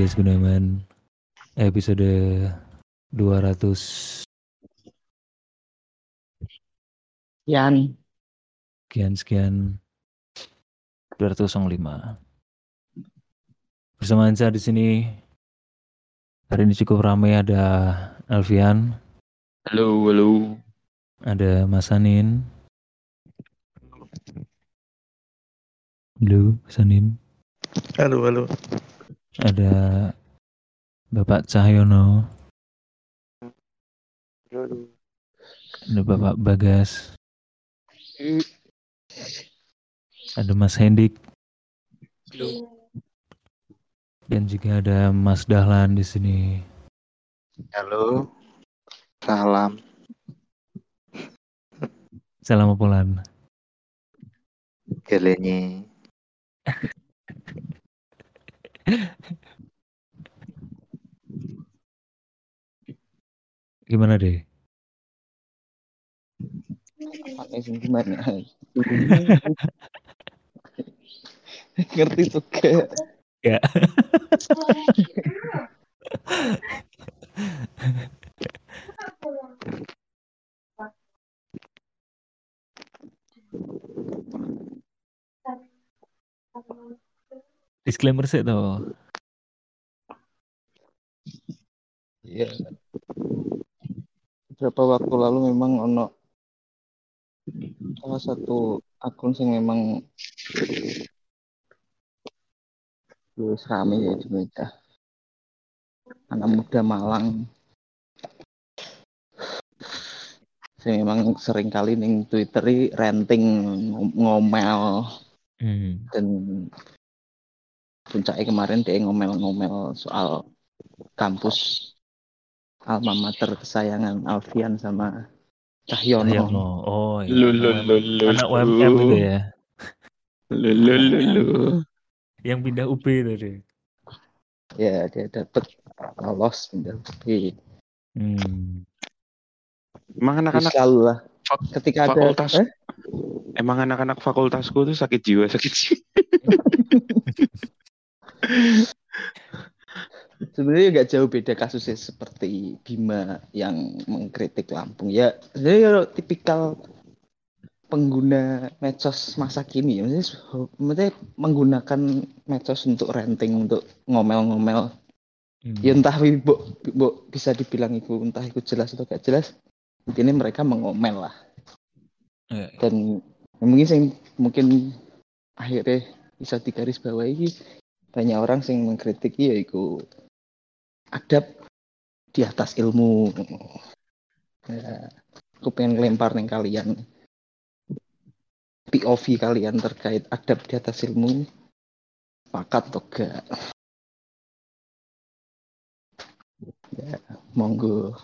podcast Gunawan episode 200 Yan. sekian sekian 205. Bersama Ansa di sini hari ini cukup ramai ada Alfian, Halo, halo. ada Mas Anin. Halo, Mas Anin. Halo, halo. Ada Bapak Cahyono, Halo. ada Bapak Bagas, ada Mas Hendik, dan juga ada Mas Dahlan di sini. Halo. Salam. Salam Apolan. Gelenye. Gimana deh? Pakai sing gimana? Ngerti juga. Ya. Disclaimer sih tuh. Iya. Beberapa waktu lalu memang ono salah satu akun yang memang wis rame ya di media. Anak muda Malang. Saya memang sering kali ning Twitter i ranting ngom- ngomel Hmm. dan puncaknya kemarin dia ngomel-ngomel soal kampus alma mater kesayangan Alfian sama Cahyono. Cahyono. Oh iya. Lu, lu, lu, lu, Anak. UMM itu ya. Lu, lu, lu, lu. Yang pindah UP tadi. Ya dia dapet lolos pindah UP. Hmm. Emang anak-anak lah. Ketika ada fakultas eh? emang anak-anak fakultasku tuh sakit jiwa, sakit jiwa. sebenarnya nggak jauh beda kasusnya seperti Bima yang mengkritik Lampung. Ya sebenarnya ya tipikal pengguna medsos masa kini ya. Maksudnya, maksudnya menggunakan medsos untuk ranting untuk ngomel-ngomel Hmm. ya entah bu, bu, bisa dibilang itu entah itu jelas atau gak jelas intinya mereka mengomel lah Ya, dan ya mungkin sing mungkin akhirnya bisa digaris bawahi banyak orang yang mengkritik ya itu adab di atas ilmu ya, aku pengen lempar nih kalian POV kalian terkait adab di atas ilmu pakat atau gak ya monggo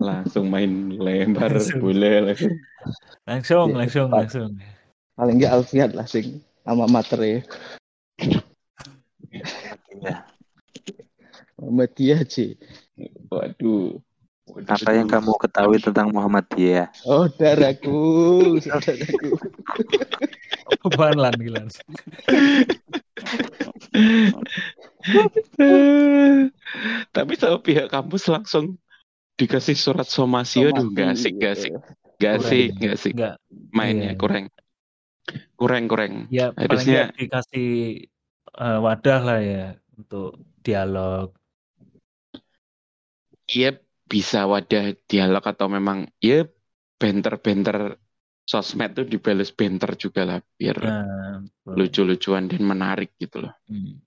Langsung main Langsung. boleh langsung. Langsung, Ya, langsung. paling nggak Alfian lah sing sama mater ya Ya. Muhammadiyah aja Waduh. Waduh, Apa yang kamu ketahui tentang Muhammadiyah? oh darahku saudaraku Apaan lan gila. Tapi sama pihak kampus langsung dikasih surat somasi, aduh gak asik, gak asik, gak asik, gak asik. Mainnya Iya. kurang, kurang, kurang. Ya, Harusnya- nggak dikasih eh, wadah lah ya untuk dialog. Iya bisa wadah dialog atau memang ya banter-banter sosmed tuh dibales banter juga lah biar Nah, betul. lucu-lucuan dan menarik gitu loh. Hmm.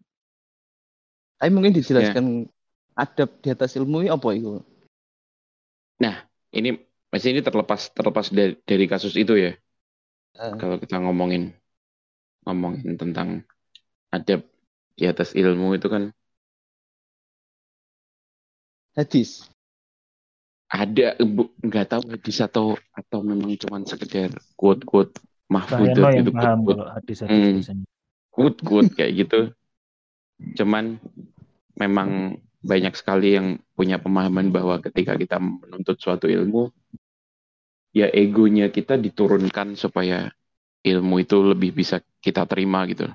tapi mungkin dijelaskan adab di atas ilmu ini apa itu Ini masih ini terlepas terlepas dari, dari kasus itu ya. Kalau kita ngomongin ngomongin tentang adab di atas ilmu itu kan hadis ada bu- nggak tahu hadis atau atau memang cuman sekedar quote quote yang gitu paham quote kalau hadis-hadis Hmm. quote quote kayak gitu. Cuman memang banyak sekali yang punya pemahaman bahwa ketika kita menuntut suatu ilmu, ya egonya kita diturunkan supaya ilmu itu lebih bisa kita terima gitu.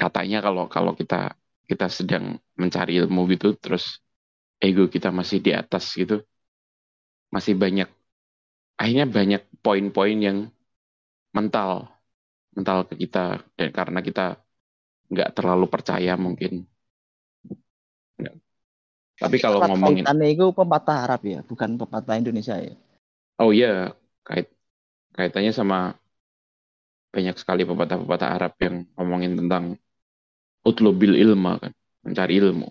katanya kalau kalau kita kita sedang mencari ilmu gitu terus ego kita masih di atas gitu masih banyak akhirnya banyak poin-poin yang mental mental ke kita dan karena kita nggak terlalu percaya mungkin tapi kalau ngomongin kaitannya itu pepatah Arab ya bukan pepatah Indonesia ya? Oh iya kait kaitannya sama banyak sekali pepatah-pepatah Arab yang ngomongin tentang utlubil ilma kan mencari ilmu.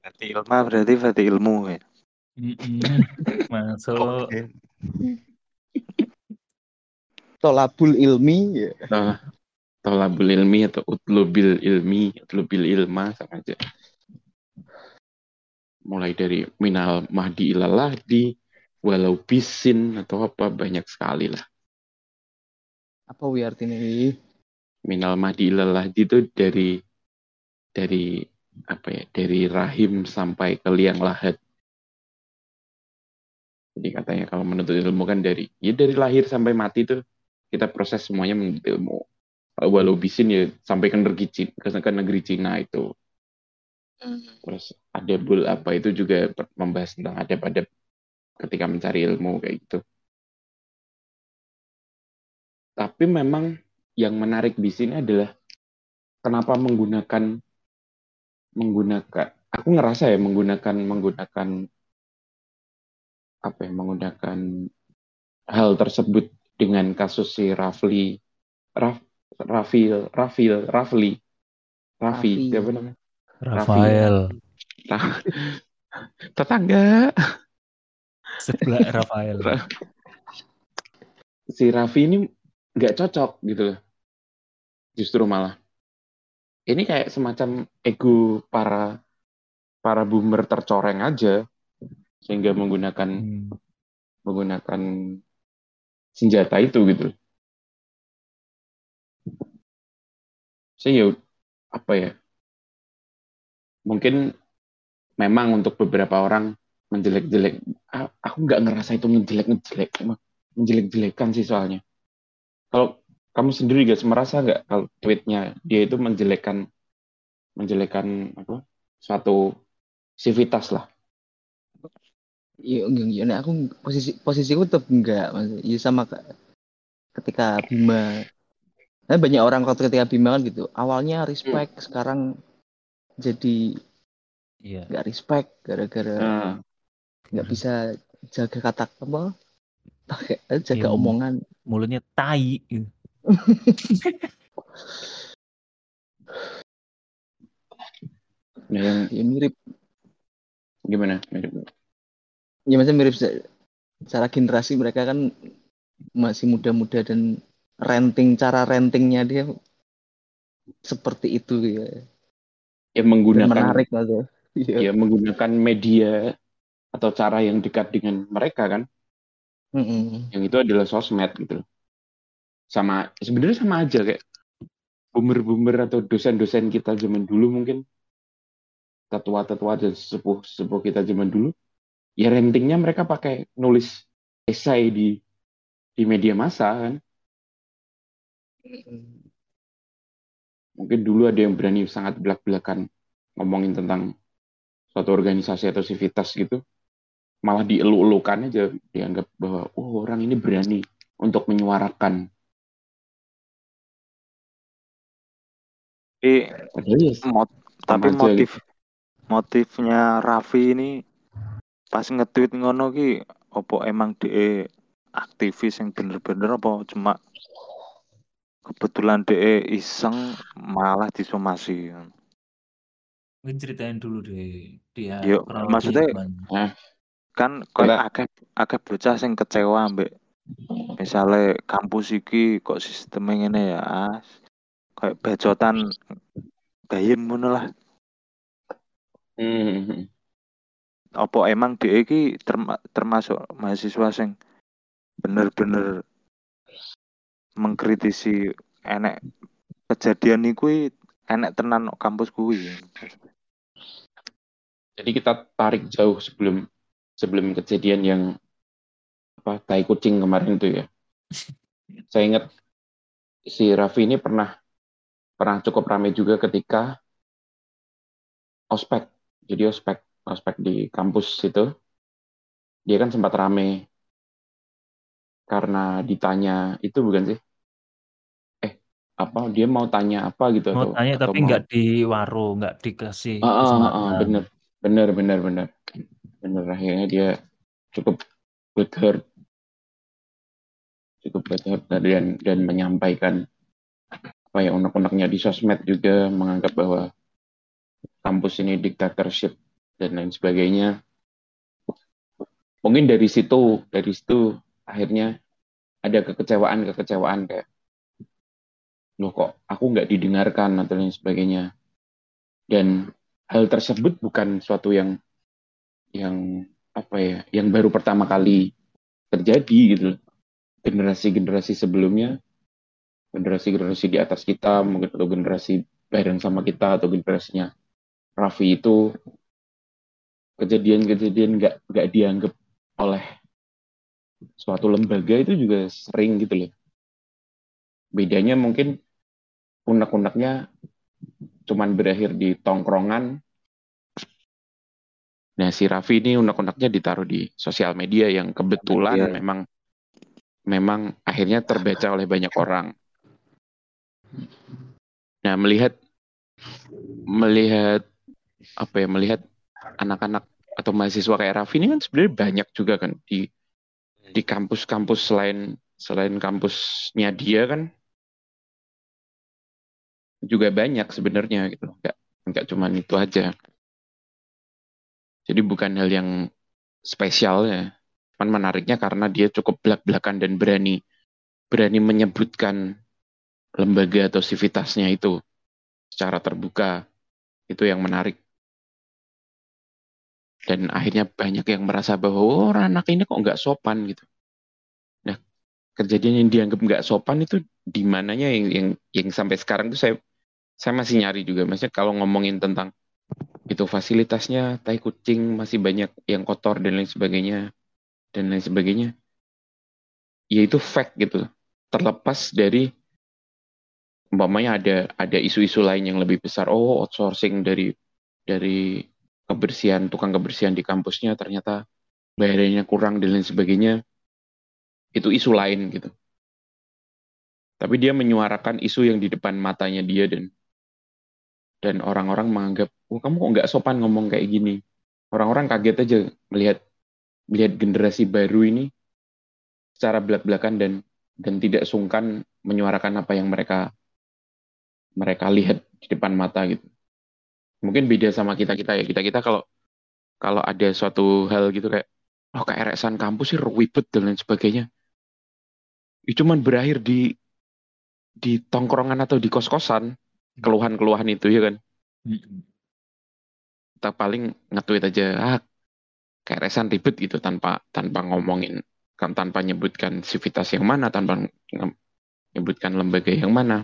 Berarti ilma berarti berarti ilmu ya? Masuk. Oke. tolabul ilmi ya. Nah, tolabul ilmi atau utlubil ilmi utlubil ilma sama aja. Mulai dari minal mahdi ilalahdi walau bisin atau apa banyak sekali lah. Apa wi artinya wi minal mahdi ilalahdi itu dari dari apa ya dari rahim sampai ke liang lahat. Jadi katanya kalau menuntut ilmu kan dari ya dari lahir sampai mati tuh kita proses semuanya menuntut ilmu walau bisin ya sampai ke negeri Cina, ke negeri Cina itu. Terus ada bul apa itu juga membahas tentang adab-adab ketika mencari ilmu kayak gitu. Tapi memang yang menarik di sini adalah kenapa menggunakan menggunakan aku ngerasa ya menggunakan menggunakan apa ya menggunakan hal tersebut dengan kasus si Rafli Raf, Rafil Rafil Rafli. Raffi Raffi. siapa namanya? Rafael. Ta- tetangga. Sebelah Rafael. Ra- si Raffi ini nggak cocok gitu loh. Justru malah. Ini kayak semacam ego para para boomer tercoreng aja. Sehingga menggunakan Hmm. menggunakan senjata itu gitu saya ya apa ya mungkin memang untuk beberapa orang menjelek-jelek aku nggak ngerasa itu menjelek-ngejelek emang menjelek-jelekan sih soalnya kalau kamu sendiri guys merasa nggak kalau tweetnya dia itu menjelekkan menjelekkan apa suatu civitas lah Iya, enggak, enggak. Nah, aku posisi posisiku tetap enggak. Iya sama ketika Bima. Nah, banyak orang kalau ketika Bima kan gitu. Awalnya respect, sekarang jadi Iya. enggak respect gara-gara nah, nggak bisa jaga kata apa? Pakai eh, jaga Iya. omongan. mulutnya tai yang Ya mirip. gimana mirip Ya maksudnya mirip se- secara generasi mereka kan masih muda-muda dan renting cara rentingnya dia seperti itu ya. ya Dan menggunakan menarik maksudnya. Iya. ya menggunakan media atau cara yang dekat dengan mereka kan Mm-mm. yang itu adalah sosmed gitu loh. sama sebenarnya sama aja kayak boomer-boomer atau dosen-dosen kita zaman dulu mungkin tetua-tetua dan sepuh-sepuh kita zaman dulu ya rentingnya mereka pakai nulis esai di di media massa kan mungkin dulu ada yang berani sangat belak-belakan ngomongin tentang suatu organisasi atau sivitas gitu. Malah dielu-elukan aja dianggap bahwa oh orang ini berani untuk menyuarakan. Tapi, padahal ya mot- tapi aja motif motifnya Raffi ini pas nge-tweet ngono ki opo emang de aktivis yang bener-bener apa cuma kebetulan de iseng malah disomasi. Mungkin ceritain dulu deh dia Yuk, kronologinya maksudnya- gimana. kan koyo Karena- akeh akeh bocah sing kecewa ambek misalnya kampus iki kok sistemnya ngene ya As. kayak bacotan gayem ngono lah. Hmm, apa emang DE iki terma- termasuk mahasiswa sing bener-bener mengkritisi enek kejadian iku i enek tenan kampus kuwi jadi kita tarik jauh sebelum sebelum kejadian yang apa tai kucing kemarin itu ya saya ingat si Raffi ini pernah pernah cukup ramai juga ketika ospek. Jadi ospek ospek di kampus itu dia kan sempat rame karena ditanya itu bukan sih? Apa dia mau tanya apa gitu Mau atau tanya atau tapi mau nggak di waro, nggak dikasih Ah, ah, ah, ah, bener. Bener bener bener. Bener akhirnya dia cukup butthurt cukup butthurt dan dan menyampaikan apa ya unek-uneknya di sosmed juga menganggap bahwa kampus ini dictatorship dan lain sebagainya. Mungkin dari situ dari situ akhirnya ada kekecewaan kekecewaan kayak loh kok aku nggak didengarkan atau lain sebagainya. Dan hal tersebut bukan suatu yang yang apa ya yang baru pertama kali terjadi gitu. Generasi-generasi sebelumnya generasi-generasi di atas kita mungkin atau generasi bareng sama kita atau generasinya Raffi itu kejadian-kejadian nggak nggak dianggap oleh suatu lembaga itu juga sering gitu loh. Bedanya mungkin unek-uneknya cuman berakhir di tongkrongan. Nah si Raffi ini unek-uneknya ditaruh di sosial media yang kebetulan Media. memang memang akhirnya terbaca oleh banyak orang. Nah melihat melihat apa ya melihat anak-anak atau mahasiswa kayak Raffi ini kan sebenarnya banyak juga kan di di kampus-kampus selain selain kampusnya dia kan juga banyak sebenarnya gitu nggak nggak cuma itu aja. Jadi bukan hal yang spesial ya. Cuman menariknya karena dia cukup belak-belakan dan berani berani menyebutkan lembaga atau sivitasnya itu secara terbuka. Itu yang menarik. Dan akhirnya banyak yang merasa bahwa oh, anak ini kok nggak sopan gitu. Nah kejadian yang dianggap nggak sopan itu di mananya yang yang yang sampai sekarang tuh saya saya masih nyari juga. Maksudnya kalau ngomongin tentang itu fasilitasnya tai kucing masih banyak yang kotor dan lain sebagainya dan lain sebagainya. Ya itu fact gitu. Terlepas dari umpamanya ada ada isu-isu lain yang lebih besar. Oh outsourcing dari dari kebersihan tukang kebersihan di kampusnya ternyata bayarannya kurang dan lain sebagainya itu isu lain gitu tapi dia menyuarakan isu yang di depan matanya dia dan dan orang-orang menganggap oh kamu kok nggak sopan ngomong kayak gini? Orang-orang kaget aja melihat melihat generasi baru ini secara belak-belakan dan dan tidak sungkan menyuarakan apa yang mereka mereka lihat di depan mata gitu. Mungkin beda sama kita kita ya. Kita kita kalau kalau ada suatu hal gitu kayak oh KRS-an kampus sih ribet dan lain sebagainya. Itu cuman berakhir di di tongkrongan atau di kos-kosan keluhan-keluhan itu ya kan? Kita paling nge-tweet aja ah KRS-an ribet gitu tanpa tanpa ngomongin kan tanpa nyebutkan sivitas yang mana tanpa nyebutkan lembaga yang mana.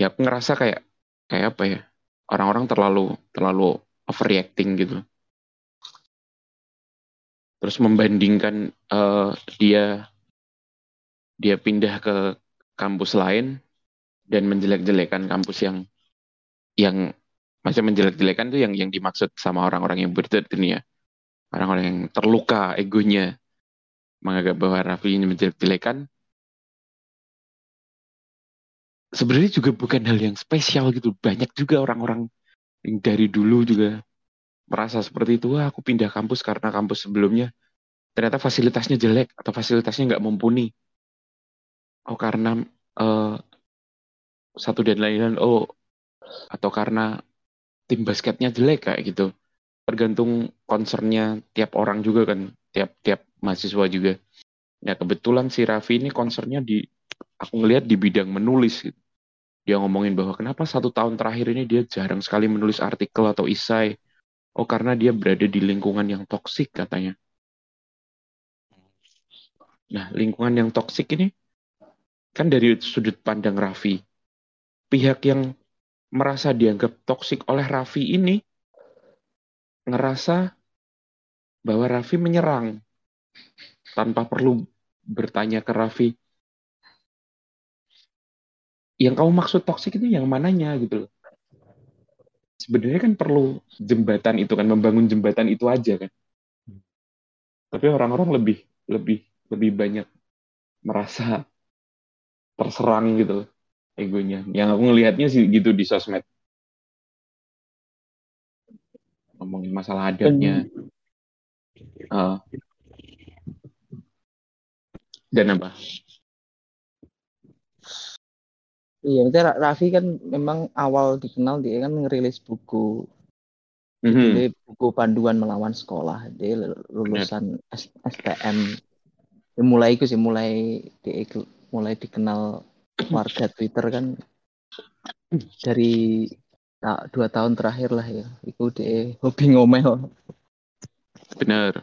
Ya aku ngerasa kayak kayak apa ya orang-orang terlalu terlalu overreacting gitu. Terus membandingkan uh, dia dia pindah ke kampus lain dan menjelek-jelekan kampus yang yang masih menjelek-jelekan tuh yang yang dimaksud sama orang-orang yang ya orang-orang yang terluka egonya menganggap bahwa Raffi ini menjelek-jelekan sebenarnya juga bukan hal yang spesial gitu. Banyak juga orang-orang yang dari dulu juga merasa seperti itu. Wah, aku pindah kampus karena kampus sebelumnya ternyata fasilitasnya jelek atau fasilitasnya nggak mumpuni. Oh, karena uh, satu dan lain-lain. Oh, atau karena tim basketnya jelek kayak gitu. Tergantung concernnya tiap orang juga kan, tiap-tiap mahasiswa juga. Ya kebetulan si Raffi ini concernnya di aku ngelihat di bidang menulis gitu. Dia ngomongin bahwa kenapa satu tahun terakhir ini dia jarang sekali menulis artikel atau isai. Oh karena dia berada di lingkungan yang toksik katanya. Nah lingkungan yang toksik ini kan dari sudut pandang Raffi. Pihak yang merasa dianggap toksik oleh Raffi ini ngerasa bahwa Raffi menyerang. tanpa perlu bertanya ke Raffi yang kamu maksud toksik itu yang mananya gitu loh sebenarnya kan perlu jembatan itu kan membangun jembatan itu aja kan tapi orang-orang lebih lebih lebih banyak merasa terserang gitu loh egonya. Yang aku ngelihatnya sih gitu di sosmed. Ngomongin masalah adatnya. Uh, dan apa? Iya, Ra- Raffi kan memang awal dikenal dia kan ngerilis buku, mhm, jadi buku panduan melawan sekolah. Dia lulusan S- STM. Ya, mulai itu sih, mulai dia mulai dikenal warga Twitter kan dari ta- dua tahun terakhir lah ya. Itu dia hobi ngomel. bener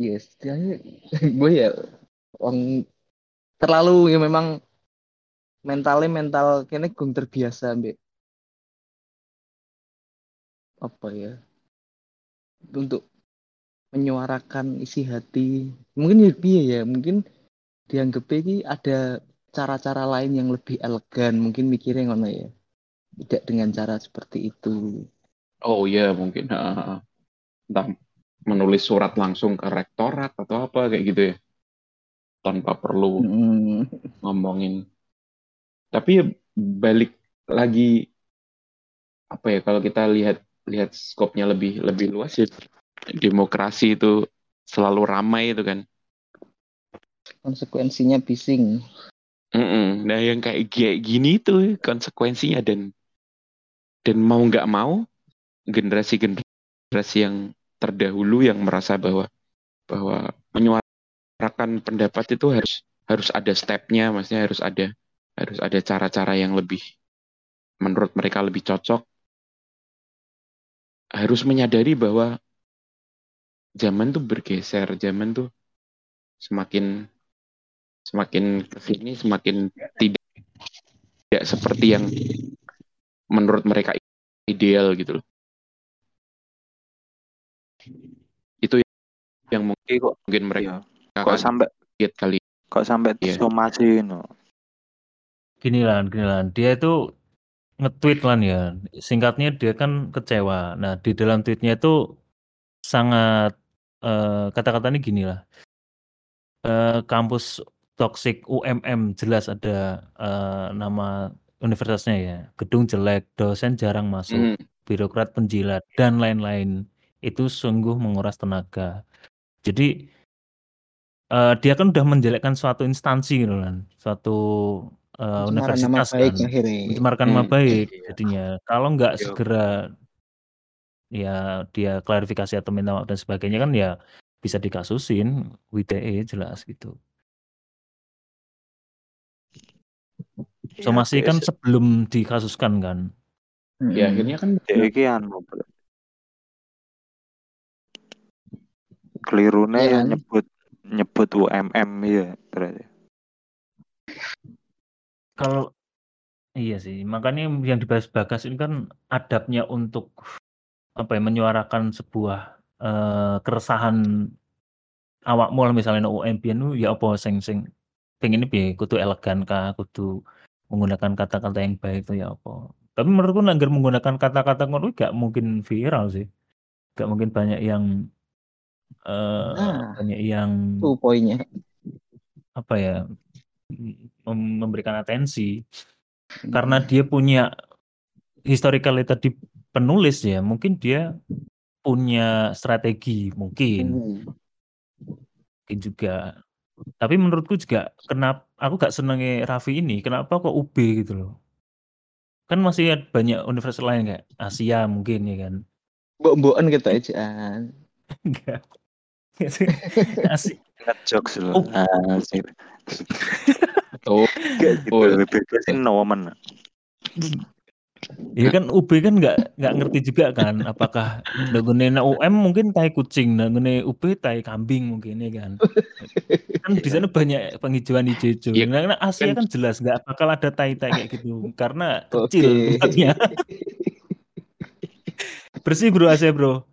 Iya, setidaknya gue ya orang terlalu ya memang mentalnya mental kayaknya gung terbiasa ambek apa ya untuk menyuarakan isi hati. Mungkin ya ya mungkin dianggap ini ada cara-cara lain yang lebih elegan mungkin mikirnya ngono ya. Tidak dengan cara seperti itu. Oh iya mungkin ha, ha, ha. entah menulis surat langsung ke rektorat atau apa kayak gitu ya. Tanpa perlu Mm. ngomongin. Tapi ya balik lagi apa ya kalau kita lihat lihat skopnya lebih lebih luas ya demokrasi itu selalu ramai itu kan konsekuensinya bising Mm-mm. Nah yang kayak kayak gini tuh konsekuensinya dan dan mau nggak mau generasi generasi yang terdahulu yang merasa bahwa bahwa menyuarakan pendapat itu harus harus ada stepnya, maksudnya harus ada harus ada cara-cara yang lebih menurut mereka lebih cocok. Harus menyadari bahwa zaman tuh bergeser, zaman tuh semakin semakin ke sini semakin tidak tidak seperti yang menurut mereka ideal gitu loh. Itu yang mungkin Iki kok mungkin mereka iya. akan kok sampai lihat kali. kok sampai Iya. disomasi no. Gini lah, gini lah. Dia itu nge-tweet lan ya. Singkatnya dia kan kecewa. Nah, di dalam tweetnya itu sangat eh, kata-katanya gini lah. Eh, kampus toxic UMM jelas ada eh, nama universitasnya ya. Gedung jelek, dosen jarang masuk, Hmm. birokrat penjilat dan lain-lain. Itu sungguh menguras tenaga. Jadi eh, dia kan udah menjelekkan suatu instansi gitu kan, suatu pencemaran nama universitas baik kan, akhirnya mencemarkan nama Hmm. baik Iya. jadinya. Kalau nggak Iya. segera ya dia klarifikasi atau minta maaf dan sebagainya kan ya bisa dikasusin WTE jelas gitu. Iya, Somasi kan BS. sebelum dikasuskan kan. Ya akhirnya kan Dek iki Bro. kelirune Iya ya kan? nyebut nyebut UMM ya berarti. Kalau iya sih, makanya yang dibahas Bagas ini kan adabnya untuk apa ya menyuarakan sebuah eh, keresahan awakmu lah misalnya UMP nu ya apa sing sing pengen piye kudu elegan kah kudu menggunakan kata-kata yang baik itu ya apa. Tapi menurutku nanggar menggunakan kata-kata ngono gak mungkin viral sih. Gak mungkin banyak yang eh Nah. banyak yang itu poinnya. apa ya mem- memberikan atensi. Karena dia punya historical tadi penulis ya mungkin dia punya strategi mungkin Hmm. mungkin juga tapi menurutku juga kenapa aku gak senengnya Raffi ini kenapa kok UB gitu loh kan masih ada banyak universitas lain kayak Asia mungkin ya kan mbok-mbokan kita ejaan enggak Asia Ngejokes lho. Oh. Asik. oh, Kayak gitu. Oh. Bebas nomen. Ya kan UB kan nggak nggak ngerti juga kan apakah nggone UM mungkin tai kucing nggone UB tai kambing mungkin ya kan kan di sana banyak penghijauan hijau-hijau Iya, nah, nah, Asia kan- kan jelas nggak bakal ada tai-tai kayak gitu karena kecil tempatnya bersih bro Asia bro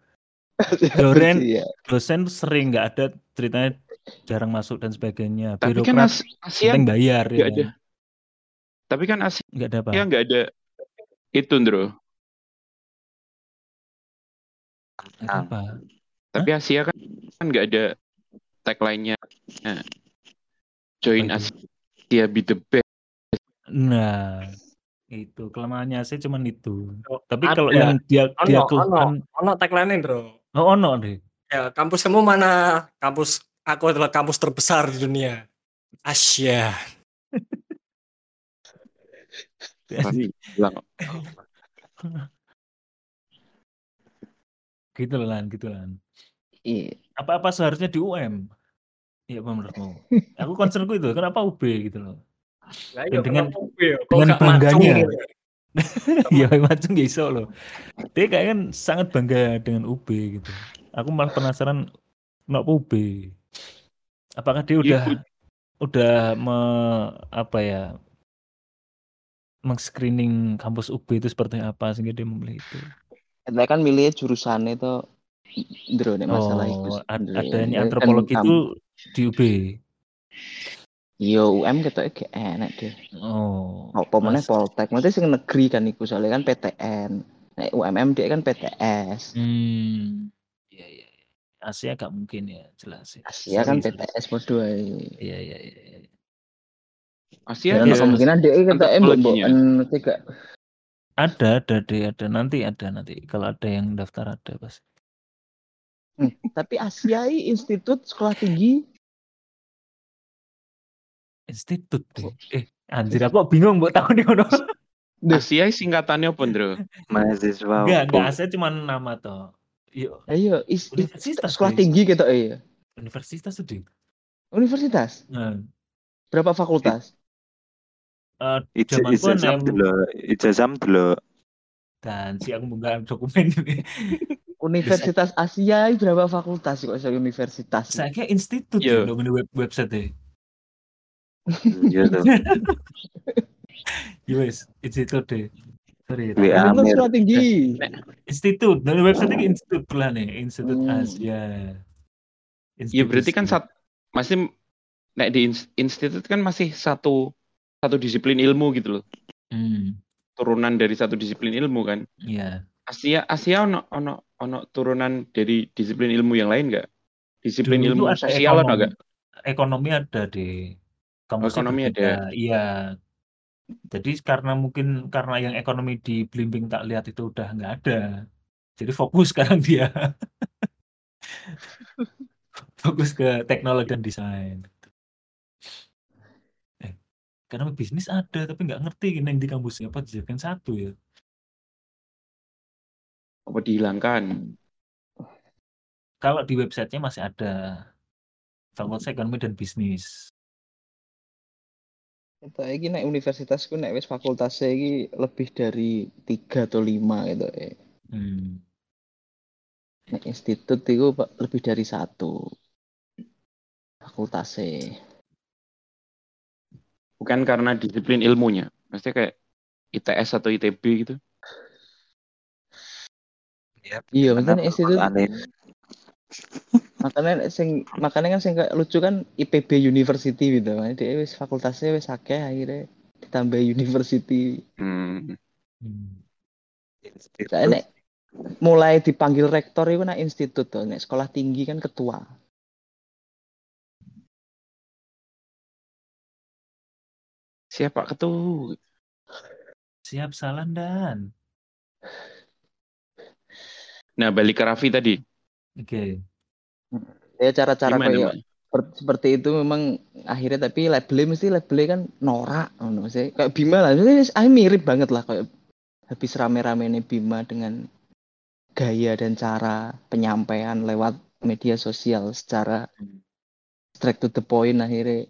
Doren Iya. dosen sering nggak ada ceritanya jarang masuk dan sebagainya. Tapi kan Birokrat As- Asia penting bayar ya. nggak ada. kan? Tapi kan Asia Nggak ada apa. nggak ada itu, Ndro. Apa. Tapi Asia kan kan nggak ada tagline-nya. Nah, join itu? Asia be the best. Nah, itu kelemahannya sih cuman itu. Oh, Tapi ada. kalau yang dia dia Ono, ono, ono tagline bro. oh ono deh. Ya, kampus kamu mana? Kampus aku adalah kampus terbesar di dunia. Asia. Bilang gitu loh lan, gitu lan. Iya. Apa-apa seharusnya di UM. Iya apa menurutmu? Aku concernku itu, kenapa UB gitu loh. Dan dengan- UB ya? Dengan bangganya. gitu? ya macam gak iso loh. Dia kayak kan sangat bangga dengan UB gitu. Aku malah penasaran kenapa UB. Apakah dia udah udah me, apa ya meng-screening kampus UB itu seperti apa sehingga dia memilih itu. Kita kan milih jurusan itu Ndro nek masalah itu. Oh, ad- sebenarnya. adanya Kan antropologi itu di UB. Iya UM ketoke gak enak deh. Oh. Meneh mas- Poltek, maksudnya sing negeri kan iku soalnya kan PTN. Nek UMM dia kan PTS. Hmm. Iya iya. iya. Asia gak mungkin ya, jelas ya. Asia kan. PTS podo ae. Iya iya iya. Iya. Asia Dan Iya, ada kemungkinan dia antropologinya. mesti gak Ada ada deh ada nanti ada nanti kalau ada yang daftar ada pasti. Hmm, tapi Asia i Institut Sekolah Tinggi Institut deh. Eh anjir aku bingung buat tahun ngono. Asia singkatannya apa, Ndro? Mahasiswa Enggak enggak Asia cuma nama toh. Yuk ayo is, universitas sekolah deh. tinggi gitu ya Universitas deh. universitas Nah, berapa fakultas eh, zamanku Ijazah nem- dulu, ijazah dulu. dan si aku buka dokumen ini. Universitas Asia berapa fakultas kok saya universitas Saya kira institut Iya. ya di web website deh. Iya tuh. Yes, institut deh. Sorry. WA. Sekolah Tinggi Institut, dari website ini institut lah nih, Institut Hmm. Asia. Iya berarti kan sat, masih nek di ins- institut kan masih satu satu disiplin ilmu gitu loh. Hmm, Turunan dari satu disiplin ilmu kan. iya. Asia Asia ono ono ono turunan dari disiplin ilmu yang lain nggak? Disiplin Dulu ilmu ada sosial ekonomi. nggak? Ekonomi ada. Kampusnya ekonomi ada. Iya. Jadi karena mungkin karena yang ekonomi di Blimbing tak lihat itu udah nggak ada. Jadi fokus sekarang dia. fokus ke teknologi dan desain. Karena bisnis ada tapi nggak ngerti ini yang di kampusnya apa dijadikan satu ya. Apa dihilangkan? Kalau di websitenya masih ada Fakultas Ekonomi dan Bisnis. Itu iki nek universitasku nek wis fakultasnya iki lebih dari tiga atau lima gitu ya. Hmm. Nek institut itu lebih dari satu fakultasnya. Bukan karena disiplin ilmunya. Maksudnya kayak ITS atau ITB gitu. Iya, maksudnya institut Aneh. makanya nek sing makanya kan sing kayak lucu kan IPB University gitu. Makanya Dia wis fakultasnya wis akeh akhirnya ditambah university. Hmm. Hmm. Nek mulai dipanggil rektor itu nek institut tuh, nek sekolah tinggi kan ketua. Siapa ketua? Siap salam dan. Nah balik ke Raffi tadi. Oke. Ya cara-cara kayak seperti itu memang akhirnya tapi labelnya mesti labelnya kan norak ngono sih. Kayak Bima lah, ini ah, mirip banget lah kayak habis rame-rame nih Bima dengan gaya dan cara penyampaian lewat media sosial secara straight to the point akhirnya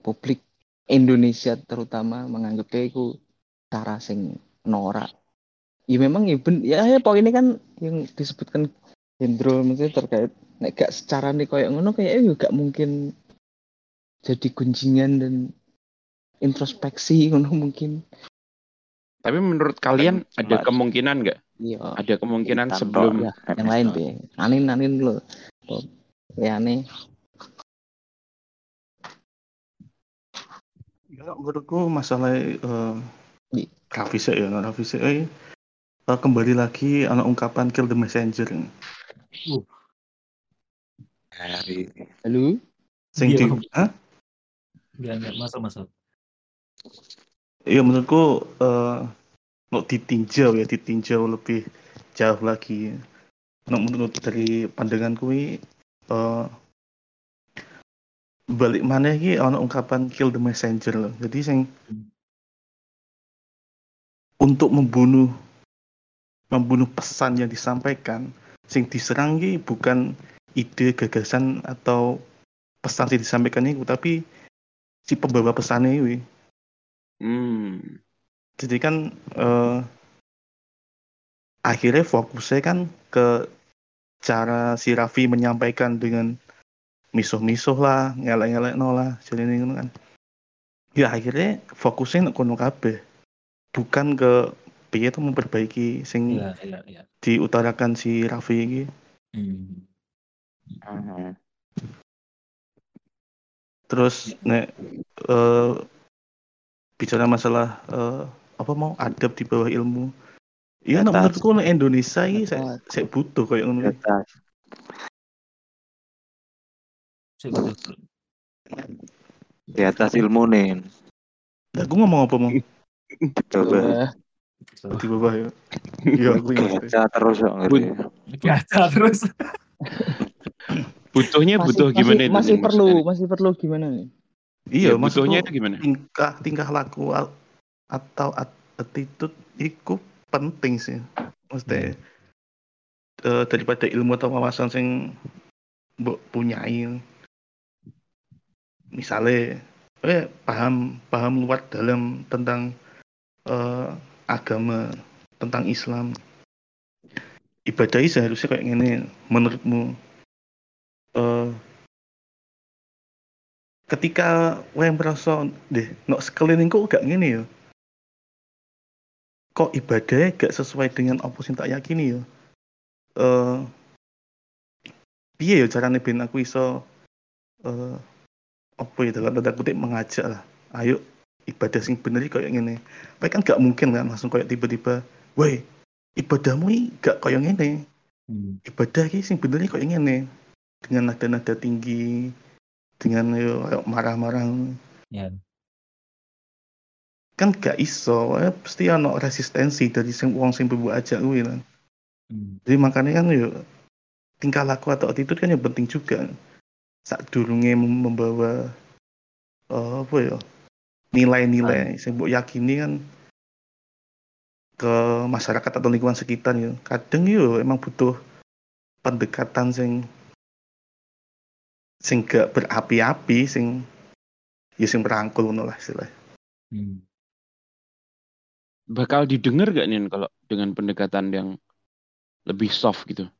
publik Indonesia terutama menganggapnya itu cara sing norak. Ya memang ya, ben, ya, ya poinnya kan yang disebutkan Hendro maksudnya terkait nek gak secara nih kayak ngono kayak juga gak mungkin jadi gunjingan dan introspeksi ngono mungkin Tapi menurut kalian Kan ada kemungkinan nggak Iya. ada kemungkinan sebelum kayak Yang lain be. Anin anin lo. Oh, ya nih. Ya, menurutku masalah eh Di- Raffi Sek ya, Raffi Sek eh, eh, kembali lagi anak ungkapan kill the messenger. Dari Halo. Sing Iya. di, Hah? Enggak, enggak, masuk, masuk. Iya menurutku eh mau ditinjau ya, ditinjau lebih jauh lagi. Nah, menurut dari pandanganku ini eh balik mana iki ana ungkapan kill the messenger loh. Jadi sing untuk membunuh membunuh pesan yang disampaikan sing diserang iki bukan ide gagasan atau pesan yang disampaikan itu tapi si pembawa pesannya ini hmm, jadi kan eh, akhirnya fokusnya kan ke cara si Raffi menyampaikan dengan misuh-misuh lah, ngelek-ngelek no lah, jadi ini kan. Ya akhirnya fokusnya nak kono kabeh. Bukan ke piye tuh memperbaiki sing Iya, iya, iya. diutarakan si Raffi ini. Hmm. aha. Terus nek eh, bicara masalah eh, apa mau adab di bawah ilmu. Iya, nak Atas. menurutku nek Indonesia ini saya, saya butuh kayak ngono. Di atas. Sip, betul, betul. Di atas ilmu nih. Nah, aku ngomong apa mau Coba. Di bawah ya. Iya, aku ingat. Gaca terus kok ngeri. Gaca terus. butuhnya masih, butuh masih, gimana itu masih perlu, maksudnya? masih perlu gimana nih? Iya, Ya, butuhnya itu gimana tingkah tingkah laku al- atau at- attitude itu penting sih. Maksudnya eh, daripada ilmu atau wawasan sing mbok punyai. Misalnya, eh paham paham luar dalam tentang eh, agama, tentang Islam. Ibadah ini seharusnya kayak gini menurutmu. Eh ketika gue merasa deh nok sekelilingku gak gini ya. Kok ibadahnya gak sesuai dengan apa sing tak yakini ya? Eh piye ya caranya ben aku iso eh apa ya dalam tanda kutip mengajak lah. Ayo ibadah sing bener iki kayak gini tapi kan gak mungkin kan langsung kayak tiba-tiba woi ibadahmu ini gak kayak gini Hmm. ibadah iki sing bener iki kayak gini dengan nada-nada tinggi dengan yo marah-marah. Ya. kan gak iso eh, pasti ono resistensi dari sing wong sing berbuat aja kuwi Hmm. jadi makanya kan yo tingkah laku atau attitude kan yang penting juga saat durunge mem- membawa eh, apa ya nilai-nilai sing mbok yakini kan ke masyarakat atau lingkungan sekitar yo kadang yo emang butuh pendekatan sing sing gak berapi-api sing ya sing merangkul ngono lah istilahnya. Hmm. bakal didengar gak nih kalau dengan pendekatan yang lebih soft gitu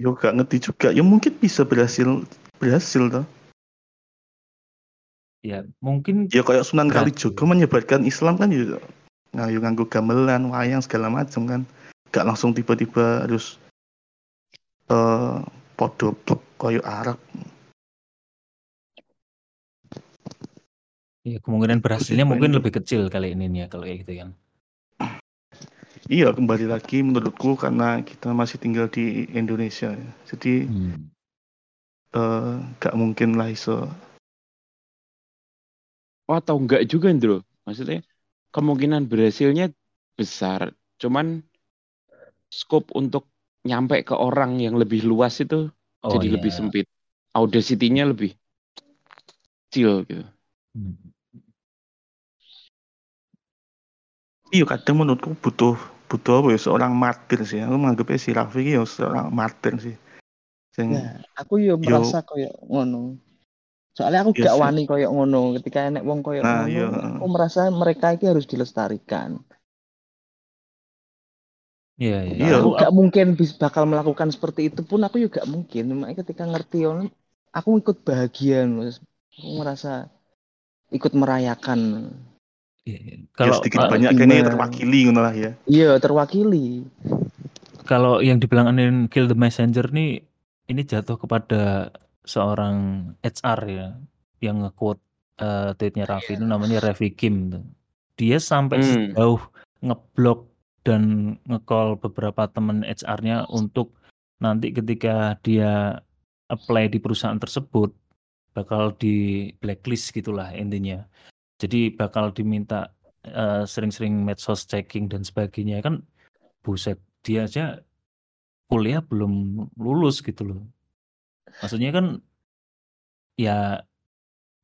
Yo gak ngerti juga. Ya mungkin bisa berhasil berhasil toh. Ya, mungkin Ya kayak Sunan. Kalijogo menyebarkan Islam kan ya ngayu nganggo gamelan, wayang segala macam kan. Gak langsung tiba-tiba harus eh podo koyo Arab. ya, kemungkinan berhasilnya mungkin lebih kecil kali ini ya kalau kayak gitu kan. Iya kembali lagi menurutku karena kita masih tinggal di Indonesia ya. Jadi Hmm. eh gak mungkin lah iso. oh atau enggak juga Ndro maksudnya kemungkinan berhasilnya besar cuman scope untuk nyampe ke orang yang lebih luas itu Oh, jadi iya. lebih sempit audacity-nya lebih kecil gitu Hmm. Iya kadang menurutku butuh butuh apa ya seorang martir sih. Aku menganggapnya si Raffi ini ya seorang martir sih. Sing Nah, aku yo merasa koyo ngono. Soalnya aku gak wani koyo ngono. Ketika enek wong koyo Nah, ngono, iya. aku merasa mereka ini harus dilestarikan. Iya, iya. Iya. aku Aku- gak mungkin bis bakal melakukan seperti itu pun aku juga mungkin. Makanya ketika ngerti ngono, aku ikut bahagia. Aku merasa ikut merayakan. Iya, iya. Ya Kalau sedikit uh, banyak kayaknya terwakili ngono lah ya. Iya, terwakili. kalau yang dibilang Anin Kill the Messenger nih ini jatuh kepada seorang HR ya yang nge-quote uh, tweetnya Raffi itu namanya Raffi Kim tuh. Dia sampai Hmm. sejauh ngeblok dan nge-call beberapa teman HR-nya untuk nanti ketika dia apply di perusahaan tersebut bakal di blacklist gitulah intinya. Jadi bakal diminta eh, sering-sering medsos checking dan sebagainya kan buset dia aja kuliah belum lulus gitu loh. Maksudnya kan ya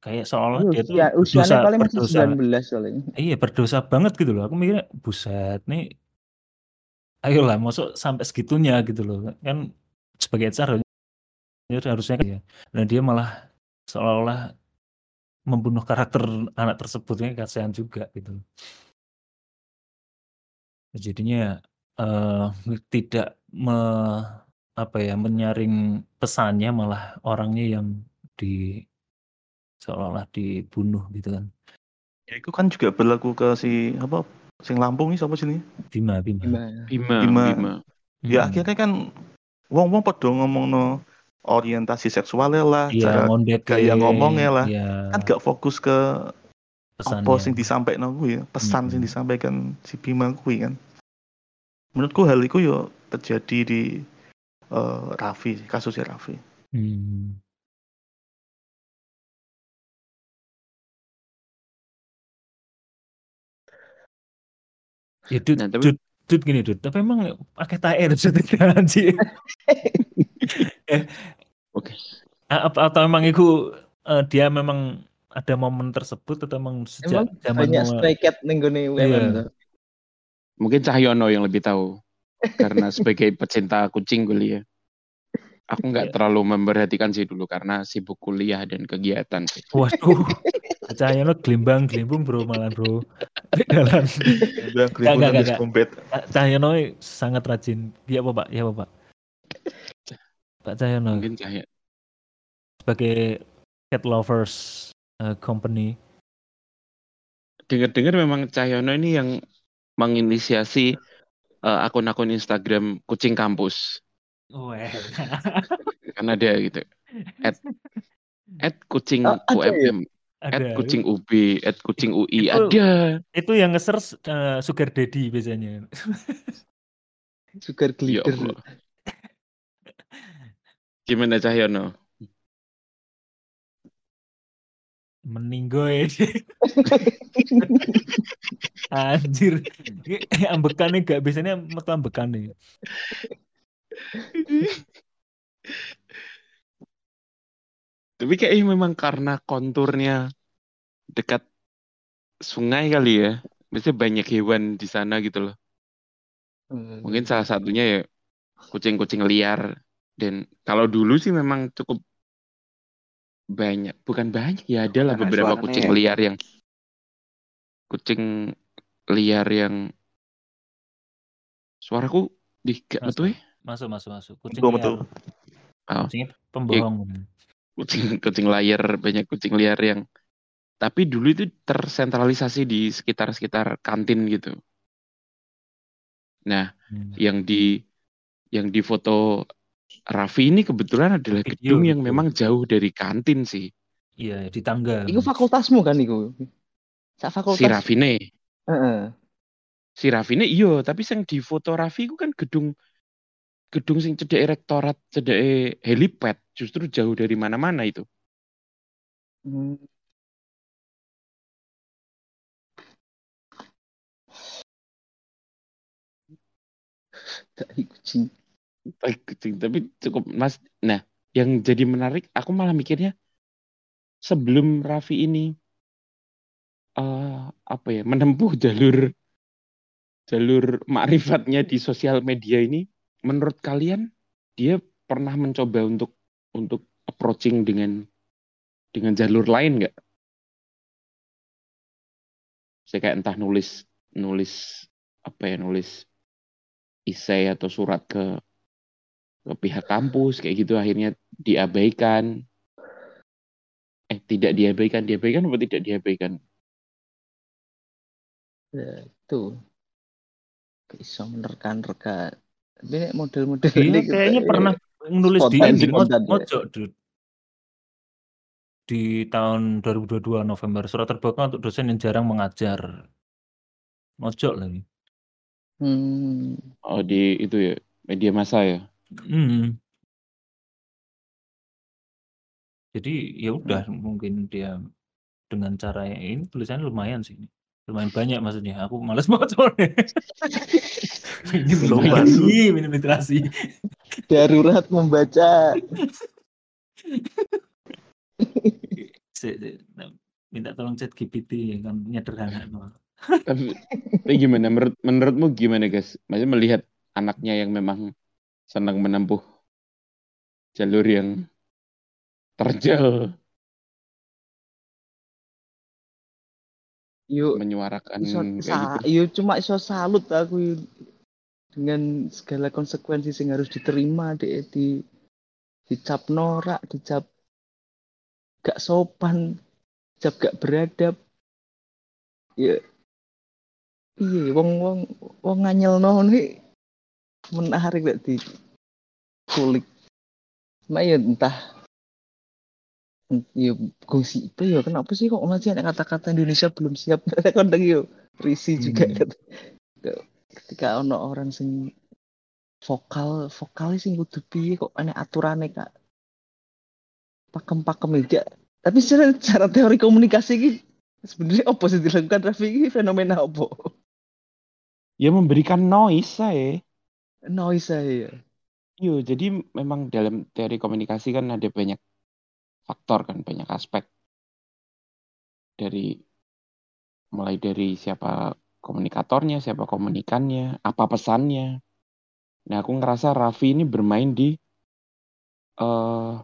kayak seolah dia tuh Usia, usianya paling masih berdosa 19 soalnya. iya berdosa banget gitu loh. Aku mikirnya buset nih ayolah masuk sampai segitunya gitu loh. Kan sebagai HR harusnya kan ya. Dan dia malah seolah-olah membunuh karakter anak tersebut ini kasihan juga gitu. Jadinya eh tidak me, apa ya menyaring pesannya malah orangnya yang di seolah-olah dibunuh gitu kan. Ya itu kan juga berlaku ke si apa sing Lampung ini siapa sini? Bima Bima. Bima, Bima. Bima. Ya Mm-mm. akhirnya kan wong-wong pada ngomong orientasi seksualnya lah, Iya, cara gaya ngomongnya lah. Iya, kan gak fokus ke pesannya. apa sing disampaikan kuwi ya, pesan sing Mm-mm. disampaikan si Bima kuwi kan. Menurutku hal itu yo terjadi di eh, Raffi, kasusnya Raffi. Hmm. Ya, Dut, Nah, tapi- Dut, Dut gini, Dut. Tapi emang pakai tae eh, Oke. a- apa atau emang itu eh, dia memang ada momen tersebut atau emang sejak Emang zaman banyak stray cat ning gone Iya. tuh. Mungkin Cahyono yang lebih tahu. Karena sebagai pecinta kucing kuliah. Aku nggak Iya. terlalu memperhatikan sih dulu karena sibuk kuliah dan kegiatan sih. Waduh, Cahyono gelimbang gelimbung bro malah bro. Dalam enggak. skompet. Cahyono sangat rajin. Iya apa pak? Iya apa pak? Cahyono Mungkin Cahyo. sebagai cat lovers eh, company. Dengar-dengar memang Cahyono ini yang menginisiasi eh, akun-akun Instagram kucing kampus. Wah. Kan ada gitu. At, at kucing Oh, ada? UMM, at Ada. kucing UB, at kucing UI. Itu- Ada. Itu yang nge-search eh, sugar daddy biasanya. Sugar Ya glider. Gimana Cahyono? Meninggoy. Anjir. Ini ambekannya gak biasanya metu ambekannya. Tapi kayaknya memang karena konturnya dekat sungai kali ya. Biasanya banyak hewan di sana gitu loh. Hmm. Mungkin salah satunya ya kucing-kucing liar. Dan kalau dulu sih memang cukup banyak. Bukan banyak ya, ada lah beberapa suaranya kucing ya. liar yang kucing liar yang suaraku di gak Masuk. betul ya? Masuk, masuk, masuk. Kucing Betul, liar. betul. Oh. Kucingnya pembohong. kucing kucing layar banyak kucing liar yang tapi dulu itu tersentralisasi di sekitar-sekitar kantin gitu. Nah, Hmm. yang di yang di foto Raffi ini kebetulan adalah Video gedung yang memang jauh dari kantin sih. Iya, di tangga. Iku fakultasmu kan iku. Sak fakultas. Si Raffine, Heeh. si Raffine iyo, tapi yang di foto Raffi itu kan gedung gedung sing cedek rektorat, cedek helipad, justru jauh dari mana-mana itu. Hmm. Tai kucing. Tapi cukup mas. Nah, yang jadi menarik, aku malah mikirnya sebelum Raffi ini eh apa ya menempuh jalur jalur makrifatnya di sosial media ini, menurut kalian dia pernah mencoba untuk untuk approaching dengan dengan jalur lain nggak? Saya kayak entah nulis nulis apa ya nulis isai atau surat ke ke pihak kampus kayak gitu akhirnya diabaikan eh tidak diabaikan diabaikan apa tidak diabaikan Ya, itu. Bisa menerka-nerka. Tapi nek model-model Dia ini kita- kayaknya pernah nulis di spontan di spontan, ya. Mojo Dud. di tahun 2022 November surat terbuka untuk dosen yang jarang mengajar. Mojok lagi. Hmm. Oh di itu ya media massa ya. Hmm. Jadi ya udah mungkin dia dengan cara yang ini tulisannya lumayan sih. Lumayan banyak maksudnya. Aku males banget soalnya. ini belum minum literasi. Darurat membaca. Minta tolong chat GPT kan. Tapi, tapi gimana menurut menurutmu gimana guys? Maksudnya melihat anaknya yang memang senang menempuh jalur yang terjal Yuk, menyuarakan iso sa, gitu. yo cuma iso salut aku dengan segala konsekuensi yang harus diterima deh di dicap norak, dicap gak sopan, dicap gak beradab. Ya iya wong wong wong nganyel nih menarik gak di kulik. Cuma ya entah. Ya gongsi itu ya? Kenapa sih kok masih ada kata-kata Indonesia belum siap? Kadang yo risi juga. Hmm. kata ketika ono orang sing vokal vokalnya sing kudu piye kok aneh aturannya kak? Pakem-pakem aja tapi secara, secara teori komunikasi ini sebenarnya apa sih dilakukan? Raffi ini fenomena apa? Ya memberikan noise saya. Noise saya Yo, jadi memang dalam teori komunikasi kan ada banyak faktor kan, banyak aspek dari mulai dari siapa komunikatornya, siapa komunikannya, apa pesannya. Nah, aku ngerasa Raffi ini bermain di eh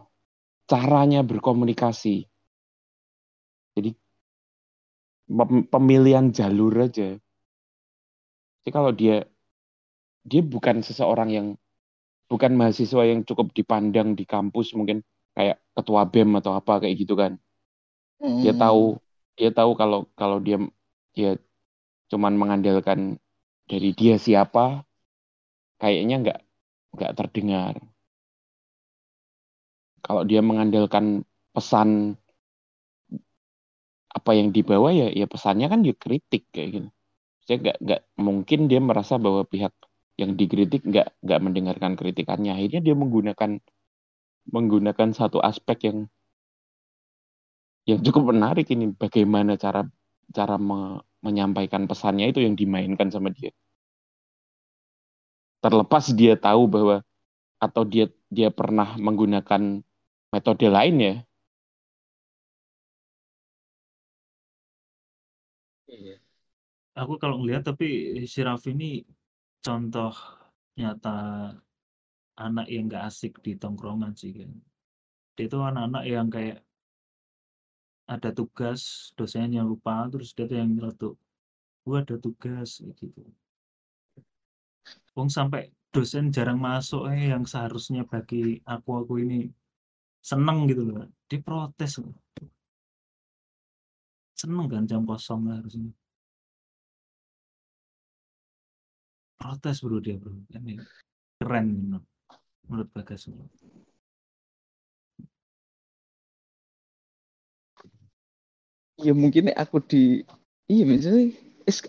caranya berkomunikasi. Jadi pem- pemilihan jalur aja. Jadi kalau dia dia bukan seseorang yang bukan mahasiswa yang cukup dipandang di kampus mungkin kayak ketua BEM atau apa kayak gitu kan. Dia Hmm. tahu dia tahu kalau kalau dia dia cuman mengandalkan dari dia siapa kayaknya nggak nggak terdengar. Kalau dia mengandalkan pesan apa yang dibawa ya ya pesannya kan ya kritik kayak gitu. Saya nggak nggak mungkin dia merasa bahwa pihak yang dikritik nggak nggak mendengarkan kritikannya. Akhirnya dia menggunakan menggunakan satu aspek yang yang cukup menarik ini bagaimana cara cara me- menyampaikan pesannya itu yang dimainkan sama dia. Terlepas dia tahu bahwa atau dia dia pernah menggunakan metode lain ya. Aku kalau ngelihat tapi si Raffi ini contoh nyata anak yang gak asik di tongkrongan sih kan. Dia itu anak-anak yang kayak ada tugas, dosennya lupa, terus dia tuh yang nyeletuk, gua ada tugas gitu. Wong sampai dosen jarang masuk eh yang seharusnya bagi aku aku ini seneng gitu loh. Dia protes loh. Seneng kan jam kosong harusnya. Protes bro dia bro. Ini keren menurut, menurut Bagas. ya mungkin aku di iya misalnya is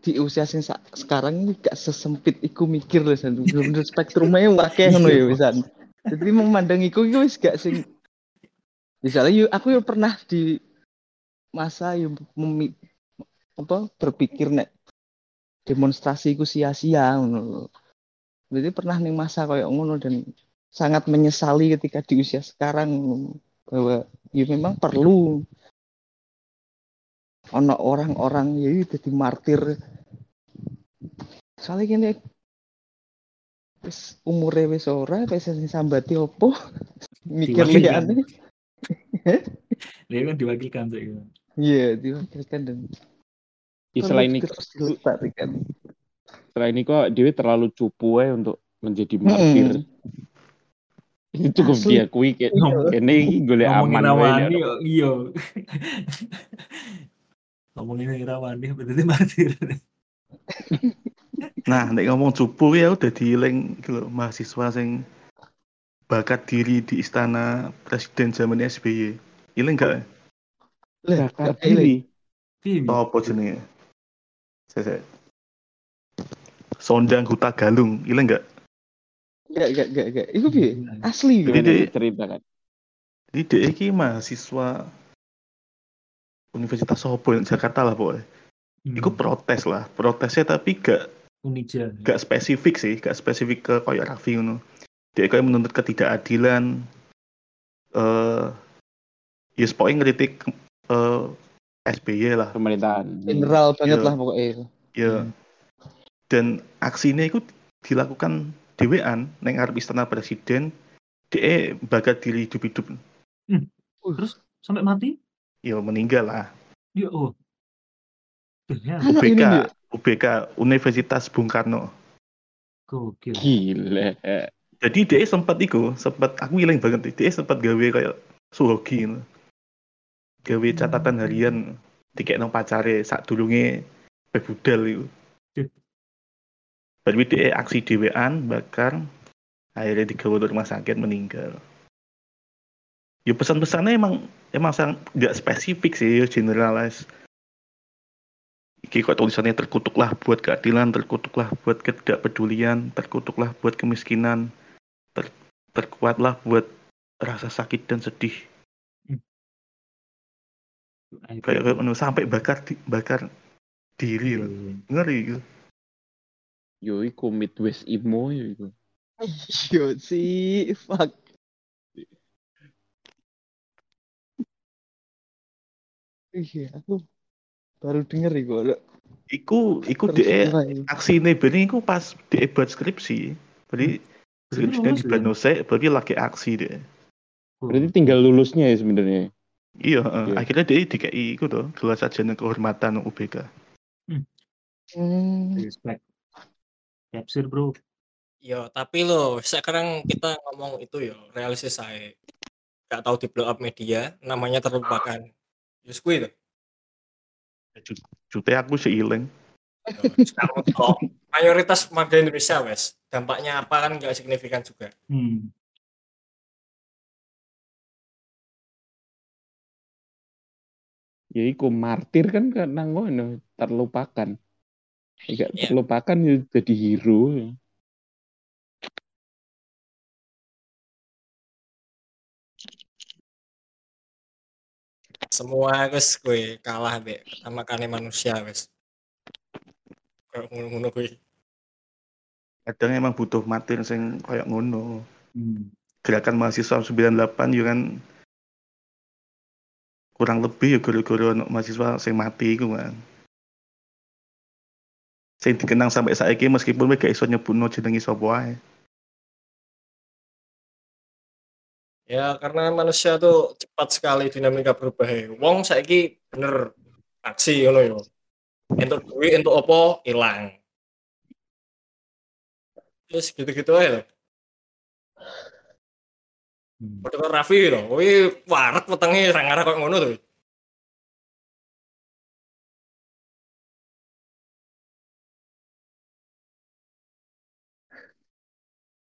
di usia sing sekarang ini gak sesempit iku mikir loh san bener spektrumnya wakil ngono ya wisan jadi memandang iku iku wis gak sing misalnya yuk aku yo pernah di masa yo memi, apa berpikir nek demonstrasi iku sia-sia ngono. Berarti pernah nih masa kayak ngono dan sangat menyesali ketika di usia sekarang bahwa ya memang perlu ono orang-orang ya itu jadi martir soalnya gini wis umure wis ora wis sambati opo mikir liane Dia kan diwakilkan gitu. iya diwakilkan dan selain itu selain itu kok Dewi terlalu cupu ya untuk menjadi martir. Ini cukup Asli. diakui kayak Iya. ini golek Ngomongin aman wae awani nek yo iya. ngomongin Irawani berarti martir. Nah, nek ngomong cupu ya udah dieling iki lho, mahasiswa sing bakat diri di istana presiden zaman SBY. Iling gak? Eling. diri. Tau apa jenenge? Saya Sondang Huta Galung, iling gak? Gak, gak, gak, gak. Iku piye? Asli. Jadi dia- ceritakan? Jadi dia iki mahasiswa Universitas Sopo yang Jakarta lah pokoknya. Hmm. Iku protes lah, protesnya tapi gak Unija. gak spesifik sih, gak spesifik ke koyo Raffi ngono. Dia kayak menuntut ketidakadilan eh ya yes, pokoknya ngeritik eh SBY lah. Pemerintahan. General banget Iya. lah pokoknya. Ya. Hmm. Dan aksinya itu dilakukan dewean neng ngarep istana presiden. Dia bakat diri hidup-hidup. Terus sampai mati? Ya meninggal lah. Ya oh. Ya, UBK, ini ya? UBK Universitas Bung Karno. gokil. Gila. Jadi dia sempat iku, sempat aku ilang banget dia sempat gawe kayak suhogi ngono. Gawe catatan harian dikek nang pacare sak durunge bebudal iku. Cih. Berarti dia aksi dewean bakar akhirnya digawa ke rumah sakit meninggal. Ya pesan-pesannya emang emang sangat nggak spesifik sih, ya generalis. Iki kok tulisannya terkutuklah buat keadilan, terkutuklah buat ketidakpedulian, terkutuklah buat kemiskinan, ter- terkuatlah buat rasa sakit dan sedih. Kayak kayak ngono, sampai bakar di- bakar diri loh. Ngeri gitu. Yo iku Midwest emo yo iku. Yo sih, fuck. Iya, aku baru denger iku. Iku iku mulai. aksi ini iku pas dia buat skripsi. Berarti skripsinya di lulus ya? Banose, berarti lagi aksi dia. Berarti tinggal lulusnya ya sebenarnya. Iya, eh, Iya. akhirnya dia DKI itu tuh gelar sarjana kehormatan UBK. Hmm. respect. Capsir bro. Yo, tapi lo sekarang kita ngomong itu yo, realistis saya. Gak tahu di blow up media, namanya terlupakan. Yus kuwi tuh. Jute aku sih ilang. Yo, sekarang kok mayoritas warga Indonesia wes. Dampaknya apa kan nggak signifikan juga. Hmm. Ya iku martir kan karena ngono terlupakan. Jika Iya. terlupakan ya jadi hero. Semua wes gue kalah be sama kane manusia wes. Kayak ngono-ngono gue. Kadang emang butuh matir sing kayak ngono. Hmm. Gerakan mahasiswa 98 ya kan kurang lebih ya guru-guru mahasiswa sing mati iku kan. Sing dikenang sampai saiki meskipun gak iso nyebutno jenenge sapa wae. Ya karena manusia tuh cepat sekali dinamika berubah. ya. Wong saiki bener aksi ngono yo. Entuk duit entuk opo hilang. Terus gitu-gitu aja. Hmm. Karo Raffi to. Kuwi waret wetenge ra ngarah kok ngono to.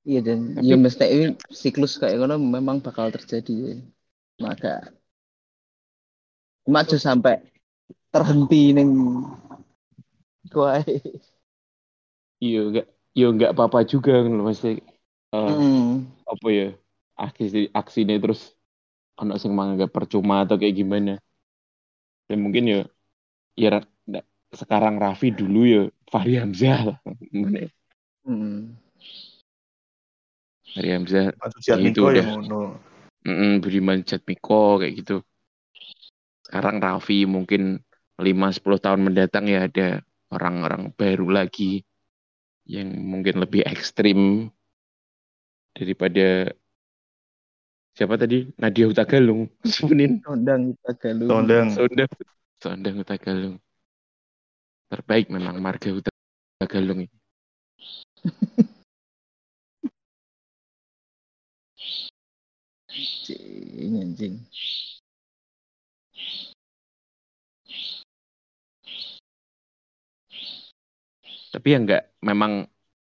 Iya dan ya mesti ini siklus kayak ngono memang bakal terjadi. ya. Maka maju sampai terhenti neng kuai. Iya enggak yo enggak apa-apa juga kan loh mesti eh, Hmm. apa ya aksi aksinya terus ono sing menganggap percuma atau kayak gimana. Dan mungkin ya ya sekarang Raffi dulu ya Fahri Hamzah lah. Mungkin ya. Hmm. Fahri Hamzah itu ya udah. ngono. Mm-mm, Budiman Jatmiko kayak gitu. Sekarang Raffi mungkin 5-10 tahun mendatang ya ada orang-orang baru lagi yang mungkin lebih ekstrim daripada siapa tadi? Nadia Hutagalung. Sunin Sondang Hutagalung. Sondang Sondang Sondang Hutagalung. Terbaik memang marga Hutagalung ini. Anjing anjing. Tapi ya enggak memang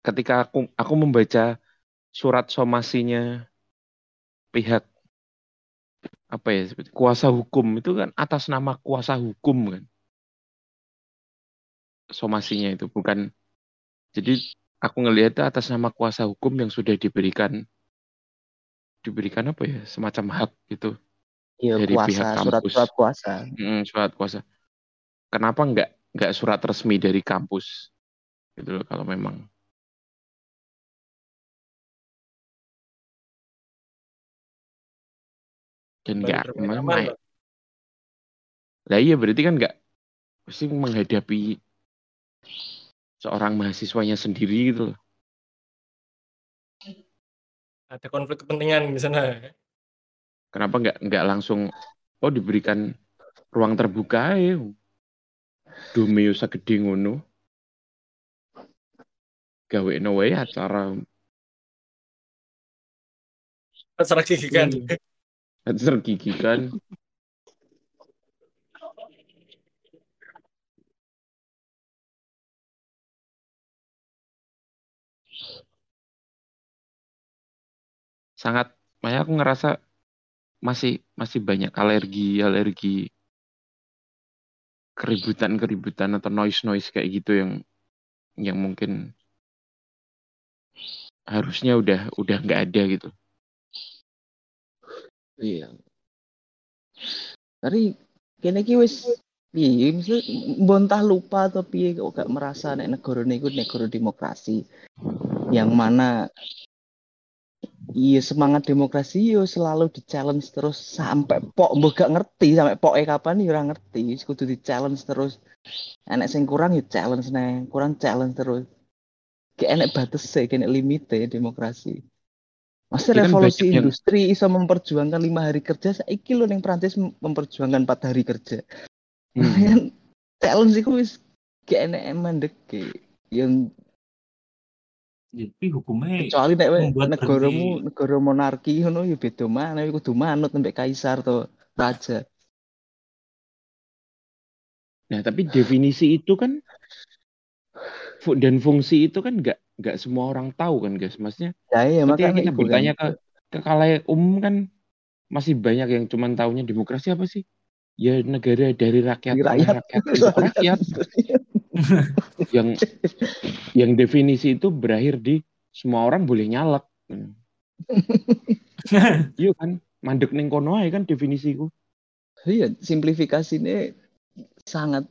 ketika aku aku membaca surat somasinya pihak apa ya seperti kuasa hukum. Itu kan atas nama kuasa hukum kan? Somasinya itu bukan. Jadi aku ngelihat atas nama kuasa hukum yang sudah diberikan diberikan apa ya semacam hak gitu. Iya, dari kuasa, pihak kampus. surat-surat kuasa. Mm, surat kuasa. Kenapa nggak nggak surat resmi dari kampus? Gitu loh kalau memang dan nggak memang Pak. lah iya berarti kan nggak mesti menghadapi seorang mahasiswanya sendiri gitu loh. Ada konflik kepentingan di sana. kenapa nggak nggak langsung oh diberikan ruang terbuka ya Domeo segede ngono. Gawe no way acara Acara gigi kan. acara gigi kan sangat makanya aku ngerasa masih masih banyak alergi alergi keributan keributan atau noise noise kayak gitu yang yang mungkin harusnya udah udah nggak ada gitu Iya. Tapi kene iki wis piye mesti bontah lupa atau piye kok gak merasa nek negara niku negara demokrasi yang mana iya semangat demokrasi yo selalu di challenge terus sampai pok mbok gak ngerti sampai poke kapan yo ora ngerti. Kudu di challenge terus. Enek sing kurang yo challenge nih kurang challenge terus. Kayak enek batas sih kayak limit ya demokrasi Masa Ini kan revolusi yang- industri bisa memperjuangkan lima hari kerja, saiki lo yang Prancis mem- memperjuangkan empat hari kerja. Hmm. Kan challenge itu wis kayak enek mandek yang Jadi hukumnya kecuali nek negaramu berhenti. negara monarki ngono ya beda mana kudu manut sampai kaisar atau raja. Nah, tapi definisi itu kan dan fungsi itu kan nggak nggak semua orang tahu kan, guys. Maksudnya Ya iya ketika makanya kita bertanya kan. ke ke kalayak umum kan masih banyak yang cuman taunya demokrasi apa sih? Ya negara dari rakyat, oleh rakyat. rakyat untuk rakyat. Yang yang definisi itu berakhir di semua orang boleh nyalek. Iya kan? Mandek ning kono ae kan definisiku. Iya, simplifikasinya sangat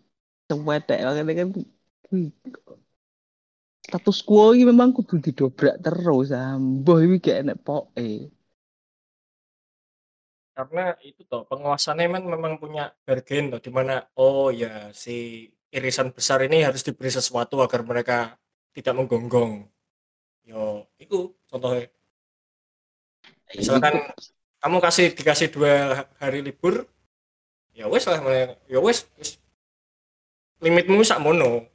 cewedek makanya kan status quo ini memang kudu didobrak terus amboh iki gak enek poke. Karena itu toh penguasanya men memang punya bargain toh di mana oh ya si irisan besar ini harus diberi sesuatu agar mereka tidak menggonggong. Yo, itu contohnya. Misalkan kamu kasih dikasih dua hari libur, ya wes lah, ya wes, wes. limitmu sak mono.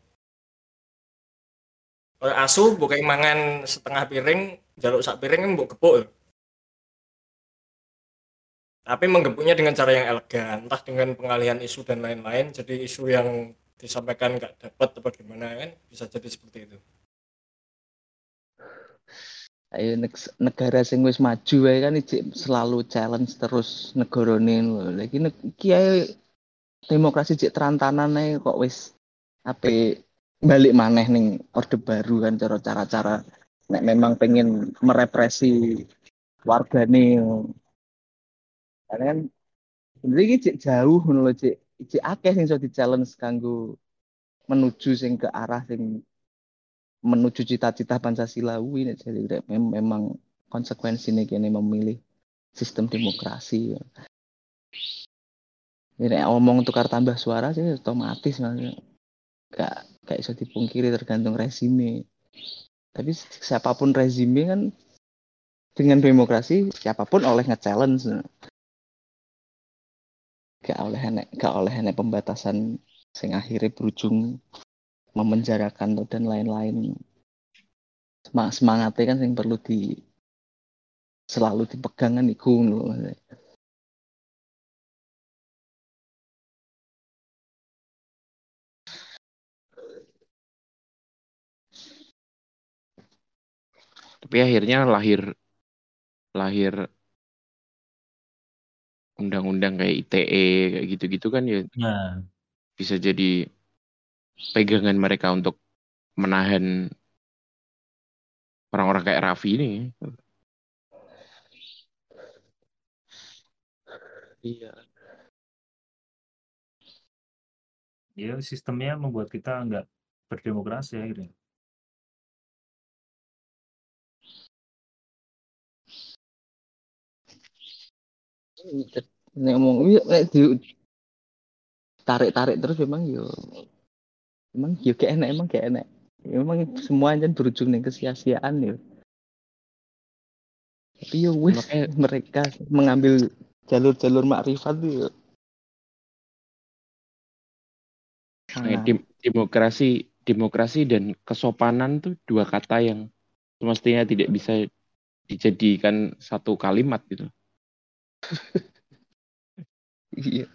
Kalau asu bukan mangan setengah piring, jaluk sak piring kan mbok gepuk. ya. Tapi menggepuknya dengan cara yang elegan, entah dengan pengalihan isu dan lain-lain. Jadi isu yang disampaikan nggak dapat apa gimana kan bisa jadi seperti itu. Ayo neg- negara sing wis maju wae kan selalu challenge terus negarane lho. Lagi iki ae demokrasi cek terantanan ae kok wis ape balik maneh ning orde baru kan cara cara-cara nek memang pengen merepresi wargane karena kan sebenarnya cek jauh lho cek cek akeh sing di challenge kanggo menuju sing ke arah sing menuju cita-cita Pancasila. Nek jadi memang konsekuensinya kene memilih sistem demokrasi. Jadi nek ngomong tukar tambah suara sih otomatis maksudnya gak gak iso dipungkiri tergantung rezime. Tapi siapa pun rezime kan dengan demokrasi siapa pun oleh nge-challenge. Gak oleh enek gak oleh enek pembatasan sing akhirnya berujung memenjarakan dan lain-lain Semang- semangatnya kan yang perlu di selalu dipegang kan iku lho. Tapi akhirnya lahir lahir undang-undang kayak ITE kayak gitu-gitu kan ya Nah, bisa jadi pegangan mereka untuk menahan orang-orang kayak Raffi ini. Iya. ya sistemnya membuat kita nggak berdemokrasi akhirnya. Nek ngomong iya nek di tarik-tarik terus memang yo memang yo kayak enak emang kayak enak. Memang semua aja berujung nih kesia-siaan yo. Tapi yo wis mereka mengambil jalur-jalur makrifat yo. Nah, Sangat. dem- demokrasi demokrasi dan kesopanan tuh dua kata yang semestinya tidak bisa dijadikan satu kalimat gitu. Iya.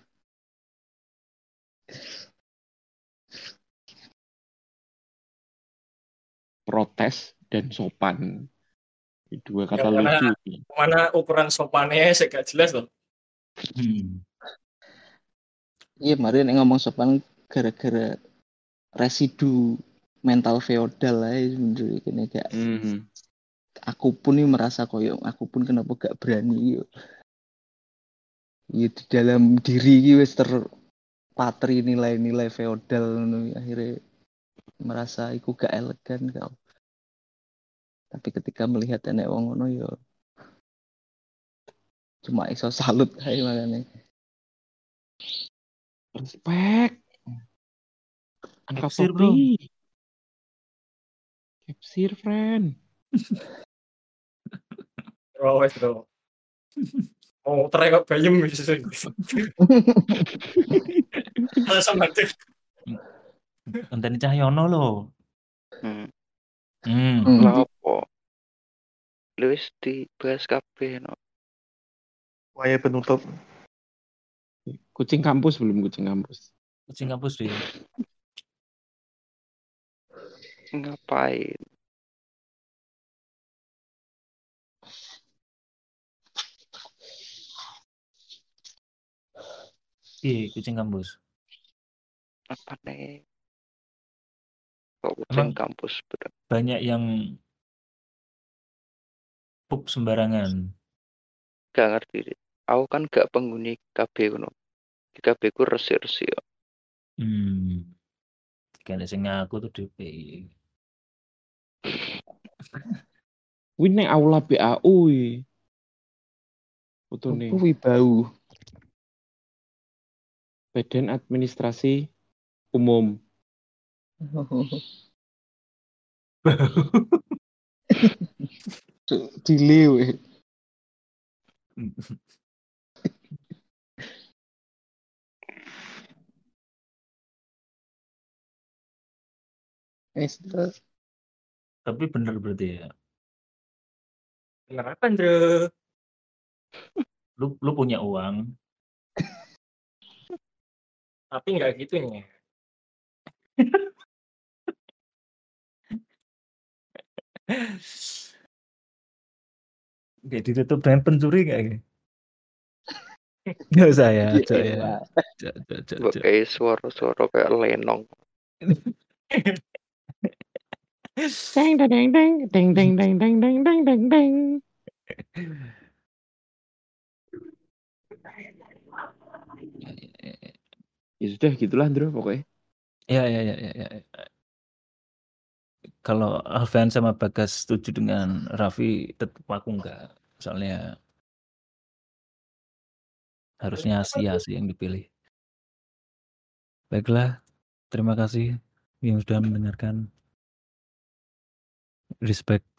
Protes dan sopan. Dua kata Yang mana- lucu. Mana ukuran sopannya saya gak jelas loh. Hmm. Iya, kemarin yang ngomong sopan gara-gara residu mental feodal lah sebenarnya kene gak Mhm. aku pun nih merasa koyo aku pun kenapa gak berani yo. Iya di dalam diri iki wis terpatri nilai-nilai feodal ngono akhirnya merasa iku gak elegan kau. Tapi ketika melihat enek wong ngono yo cuma iso salut ae makanya. Respect. Angkat Capsir, bro. topi. Capsir, friend. Wes bro. Oh, terengok bayem bisa. Alasan nanti. Enteni Cahyono lo. Hmm. Hmm. Hmm. Lah opo? Lu wis dibahas kabeh no. Waya penutup. Kucing kampus belum kucing kampus. Kucing kampus deh. Ngapain? Iya, kucing kampus. Apa nih? Kok kucing Emang- kampus bener. Banyak yang pup sembarangan. Gak ngerti. Aku kan gak penghuni KB kuno. Di KB ku resik-resik ya. Hmm. Kayaknya sing ngaku tuh DP. Wih, neng aula BAU. wih. Foto nih. Kuwi bau. Badan Administrasi Umum. Dile we. Wis terus Tapi bener berarti ya. Bener apa, Andre? Lu lu punya uang, Tapi nggak gitu nih. Kayak ditutup dengan pencuri kayak Nggak usah ya, Cok ya. Iya, Cok, cok, cok, cok. kayak suara-suara kayak lenong. Deng deng deng deng deng deng deng deng deng deng deng deng. Ya, ya, ya, ya. Ya sudah gitulah Andro pokoknya. Ya, ya, ya, ya, ya. Kalau Alfian sama Bagas setuju dengan Raffi, tetap aku enggak. Soalnya harusnya Asia sih yang dipilih. Baiklah, terima kasih yang sudah mendengarkan. Respect.